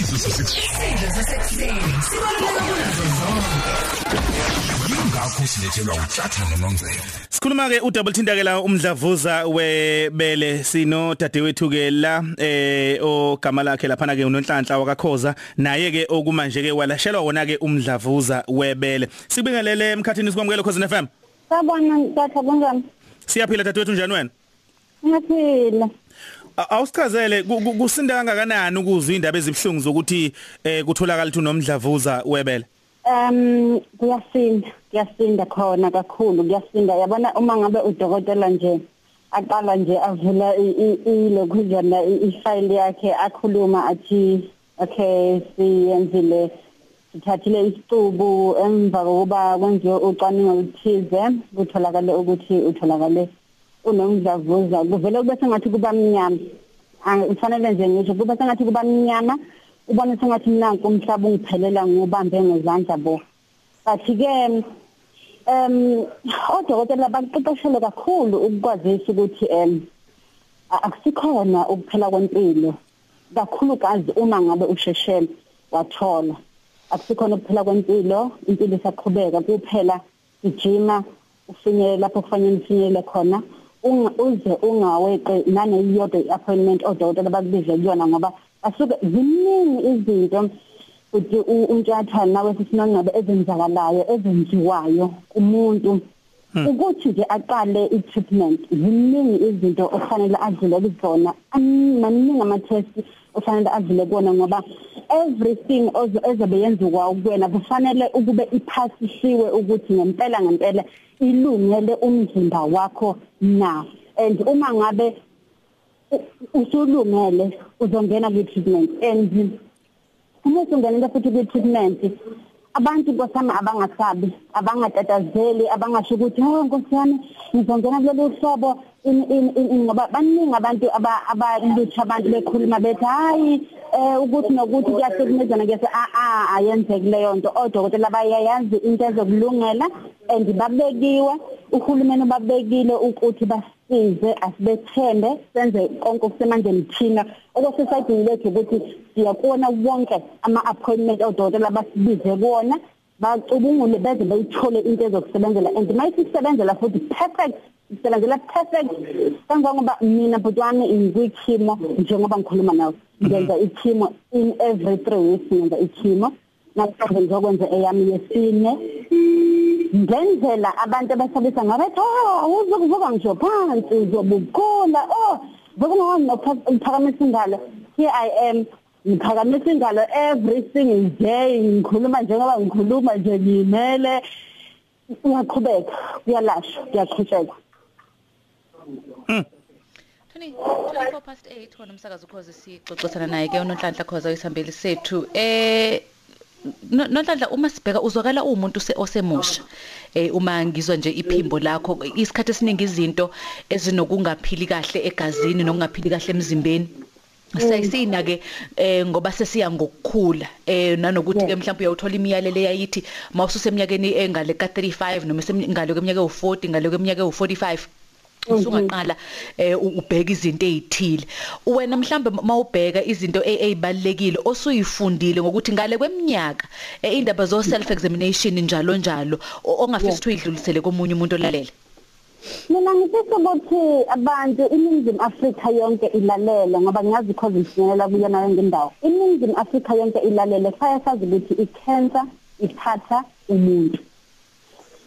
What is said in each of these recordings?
isidlo sasekuseni Isidlo sasekuseni sibaluleke kunazo zonke. yingakho silethelwa uthatha nononzelo Sikhuluma ke udouble thintakela umdlavuza webele sino dadewethu ke la eh ogama lakhe lapha ke unonhlanhla wakakhoza naye ke okumanje ke walashelwa wona ke umdlavuza webele sibingelele emkhathini sikwamukele khosini FM Sabona ntatha kunjani? siyaphila dadewethu njani wena Ngiyaphila. Awusichazele ku- ku- kusinda kangakanani ukuzwa indaba ezibhlungu zokuthi eh kutholakala ukuthi unomdlavuza webele Um kuyasinda, kuyasinda khona kakhulu, kuyasinda. Yabona uma ngabe udokotela nje aqala nje avula ilokhuzana ifile yakhe akhuluma athi okay siyenzile sithathile isicubu emva kokuba kwenziwe ucwaningo oluthize kutholakale ukuthi utholakale unomdlavuza kuvele kube sengathi kuba mnyama. Kufanele nje ngisho kuba sengathi kuba mnyama ubone sengathi nanku umhlaba ungiphelela ngubambe ngezandla bo. Bathi ke em odokotela baqeqeshelwe kakhulu ukukwazisa ukuthi em akusikhona ukuphela kwempilo kakhulukazi uma ngabe usheshela wathola. Akusikhona ukuphela kwempilo impilo isaqhubeka kuphela ijima ufinyele lapho kufanele ufinyele khona. Uze ungaweqe naneyodwa iappointment odokotela bakubize kuyona ngoba asuke ziningi izinto uthi untyathana nawe sisinongabe ezenzakalayo ezenziwayo kumuntu. Ukuthi nje aqale i-treatment ziningi izinto ofanele adlule kuzona. Maningi ama-test ofanele adlule kuwona ngoba everything ezobe yenziwa kuwena kufanele ukube iphasisiwe ukuthi ngempela ngempela ilungele umzimba wakho na. And uma ngabe usulungele uzongena kwi-treatment and uma usungenele futhi kwi-treatment abantu nkosami abangasabi abangatatazeli abangasho ukuthi oh nkosi yami ngizongena kulolu hlobo. Ngoba baningi abantu abalutsha abantu bekhuluma bethi hayi eh ukuthi nokuthi kuyahlukumezana kuyase a a ayenzeki leyo nto. Odokotela bayayazi into ezokulungela and babekiwe uhulumeni babekile ukuthi basize asibethembe senze konke okusemandleni thina okwesisayidini lethu ukuthi siyakubona wonke ama-appointment odokotela basibize kuwona bacubungule beze bayithole into ezokusebenzela and mayithi isebenzela futhi perfect isebenzela perfect kangangoba mina bhuti wami ngikwikhimo njengoba ngikhuluma nawe. Ngenza ikhimo in every three weeks ngenza ikhimo namhlanje ngizokwenza eyami yesine. Ngenzela abantu abasabisa ngabathi oh uzokuvuka ngisho phansi uzobukhula oh bekungawani nokuphakamisa ingalo? Here i am ngiphakamisa ingalo every single day ngikhuluma njengoba ngikhuluma nje ngimele. Uyaqhubeka uyalashwa uyaqhubeka Tony 24 past 8 wona umsakazo ukhoze sixoxisana naye ke unonhlanhla khoza isambeli sethu eh nonhlanhla uma sibheka uzwakala umuntu osemusha. Eh uma ngizwa nje iphimbo lakho isikhathi esiningi izinto ezinokungaphili kahle egazini nokungaphili kahle emzimbeni. Sayisina ke eh ngoba sesiya ngokukhula. Eh nanokuthi ke mhlawumbe uyawuthola imiyalelo yayithi mawususeminyakeni engale ka 35 noma semingalo kweminyaka u40 ngale kweminyaka u45 usungaqala eh ubheka izinto ezithile wena mhlambe mawubheka izinto ezibalekile osuyifundile ngokuthi ngale kweminyaka indaba zo self examination njalo njalo ongafisa ukuthi uyidlulisele komunye umuntu olalela Mina ngifisa ukuthi abantu iningizimu Afrika yonke ilalele ngoba ngiyazi because ngifinyelela kuyona yonke indawo. Iningizimu Afrika yonke ilalele faya sazi ukuthi i-cancer ithatha umuntu.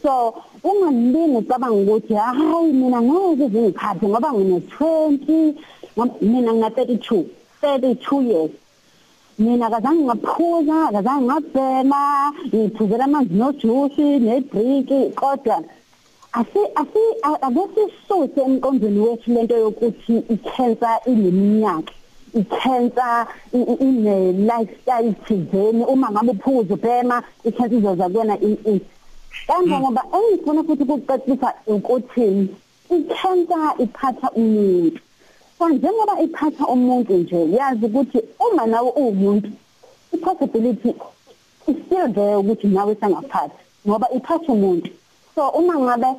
So ungalingi ucabanga ukuthi hayi mina ngeke zingiphathe ngoba ngine 20 mina ngina 32 32 years. Mina kazange ngaphuza kazange ngabhema ngiphuzela amanzi nojuice nebriki kodwa asi asi akesisuse emqondweni wethu lento yokuthi i-cancer ineminyaka i-cancer ine lifestyle thizeni. Uma ngabe uphuza ubhema i-cancer izoza kuwena in Kanje ngoba engifuna futhi ukuqeqisa ukuthi i-cancer iphatha umuntu. So njengoba iphatha umuntu nje yazi ukuthi uma nawe uwumuntu i-possibility is still there ukuthi nawe sangaphathi ngoba iphatha umuntu. So uma ngabe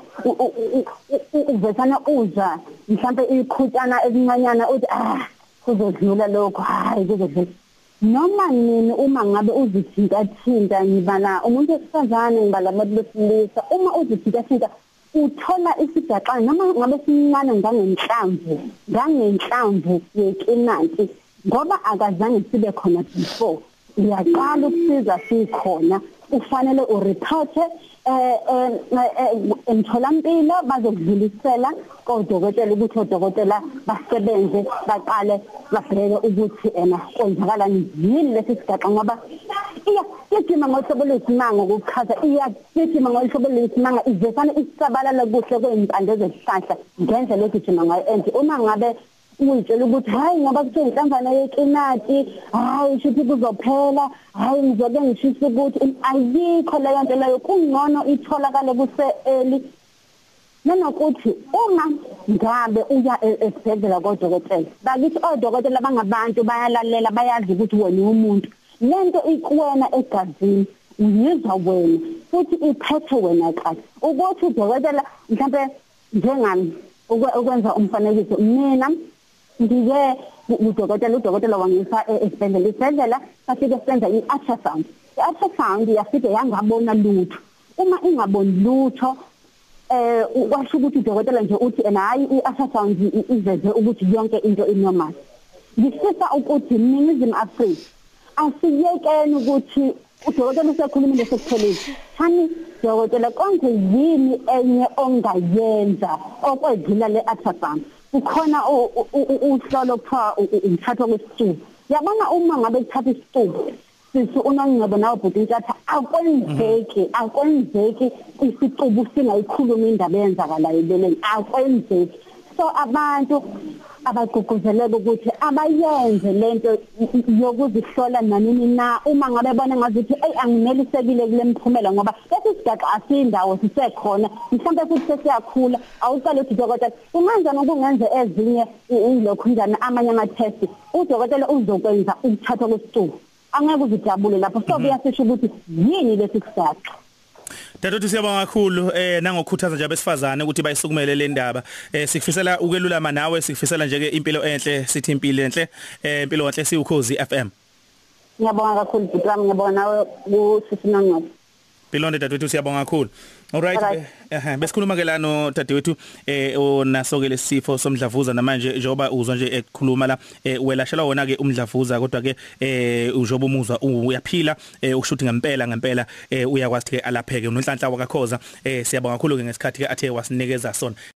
uvesana uzwa mhlawumbe ikhutshana elincanyana uthi ah kuzodlula lokho hayi kuzodlula noma nini uma ngabe uzithinta thinta ngibala umuntu wesifazane ngibala abantu besilisa uma uzithinta thinta uthola isigaxa noma ngabe sincane ngangenhlamvu ngangenhlamvu yekinanti ngoba akazange sibe khona before. Uyaqala ukusiza sikhona ufanele ureport eh emtholampilo bazokudlulisela kodokotela ukuthi odokotela basebenze baqale babheke ukuthi ena kwenzakalani yini lesi sigaxa ngoba iya sigcina ngohlobo lwesimanga ukuchaza iya sigcina ngohlobo lwesimanga ivesana isabalala kuhle kwempande zezihlahla ngendlela egijima ngayo. And uma ngabe uyitshela ukuthi hayi ngoba kuthe inhlanzana yekinati hayi shithi kuzophela hayi ngizoke ngishisa ukuthi ayikho leyo nto leyo kungcono itholakale kuse early nanokuthi uma ngabe uya e- esibhedlela kodokotela bakithi odokotela bangabantu bayalalela bayazi ukuthi wena umuntu lento ikuwena egazini uyizwa wena futhi iphethe wena kahle. Ukuthi udokotela mhlawumbe njengami ukwenza umfanekiso mina ngike udokotela udokotela wangisa esibhedlela isibhedlela safike senza i-ultrasound i-ultrasound yafike yangabona lutho uma ingaboni lutho eh washo ukuthi udokotela nje uthi ena hayi i-ultrasound iveze ukuthi yonke into inormal ngifisa ukuthi minizim Africa asiyekeni ukuthi udokotela usekhulumile sekuphelile thani dokotela konke yini enye ongayenza okwedlula le ultrasound kukhona uhlolo kuthiwa umthatho kwesithuba yabona uma ngabe kuthatha isithuba sithi unongcebo nawe bhuti ntatha akwenzeki akwenzeki isitubu singayikhuluma indaba eyenzakalayo ebeleni akwenzeki. So abantu abagqugquzeleke ukuthi abayenze lento yokuzihlola nanini na uma ngabe bona ngazithi ey anginelisekile kule mphumela ngoba lesi sigaxa asindawo sisekhona mhlawumbe futhi sesiyakhula awuqale uthi dokotela ungenza nokungenze ezinye ilokhu njani amanye ama test udokotela uzokwenza ukuthatha kwesicubu. Angeke uzijabule lapho. So kuyasisho ukuthi yini lesi sigaxa? Dadothu siyabonga kakhulu eh nangokukhuthaza nje abesifazane ukuthi bayisukumele le ndaba. Eh sikufisela ukwelulama nawe sikufisela nje ke impilo enhle sithi impilo enhle eh impilo enhle siukhozi FM Ngiyabonga kakhulu Bhutam ngiyabonga nawe kusisinongqo Bilonde dadewethu siyabonga kakhulu. Alright. Eh besikhuluma ke lano dadewethu eh onaso ke lesifo somdlavuza namanje njoba uzwa nje ekhuluma la welashelwa wona ke umdlavuza kodwa ke eh ujoba umuzwa uyaphila ukushuthi ngempela ngempela uyakwazi ke alapheke unhlanhla wakakhoza eh siyabonga kakhulu ke ngesikhathi ke athe wasinikeza sona.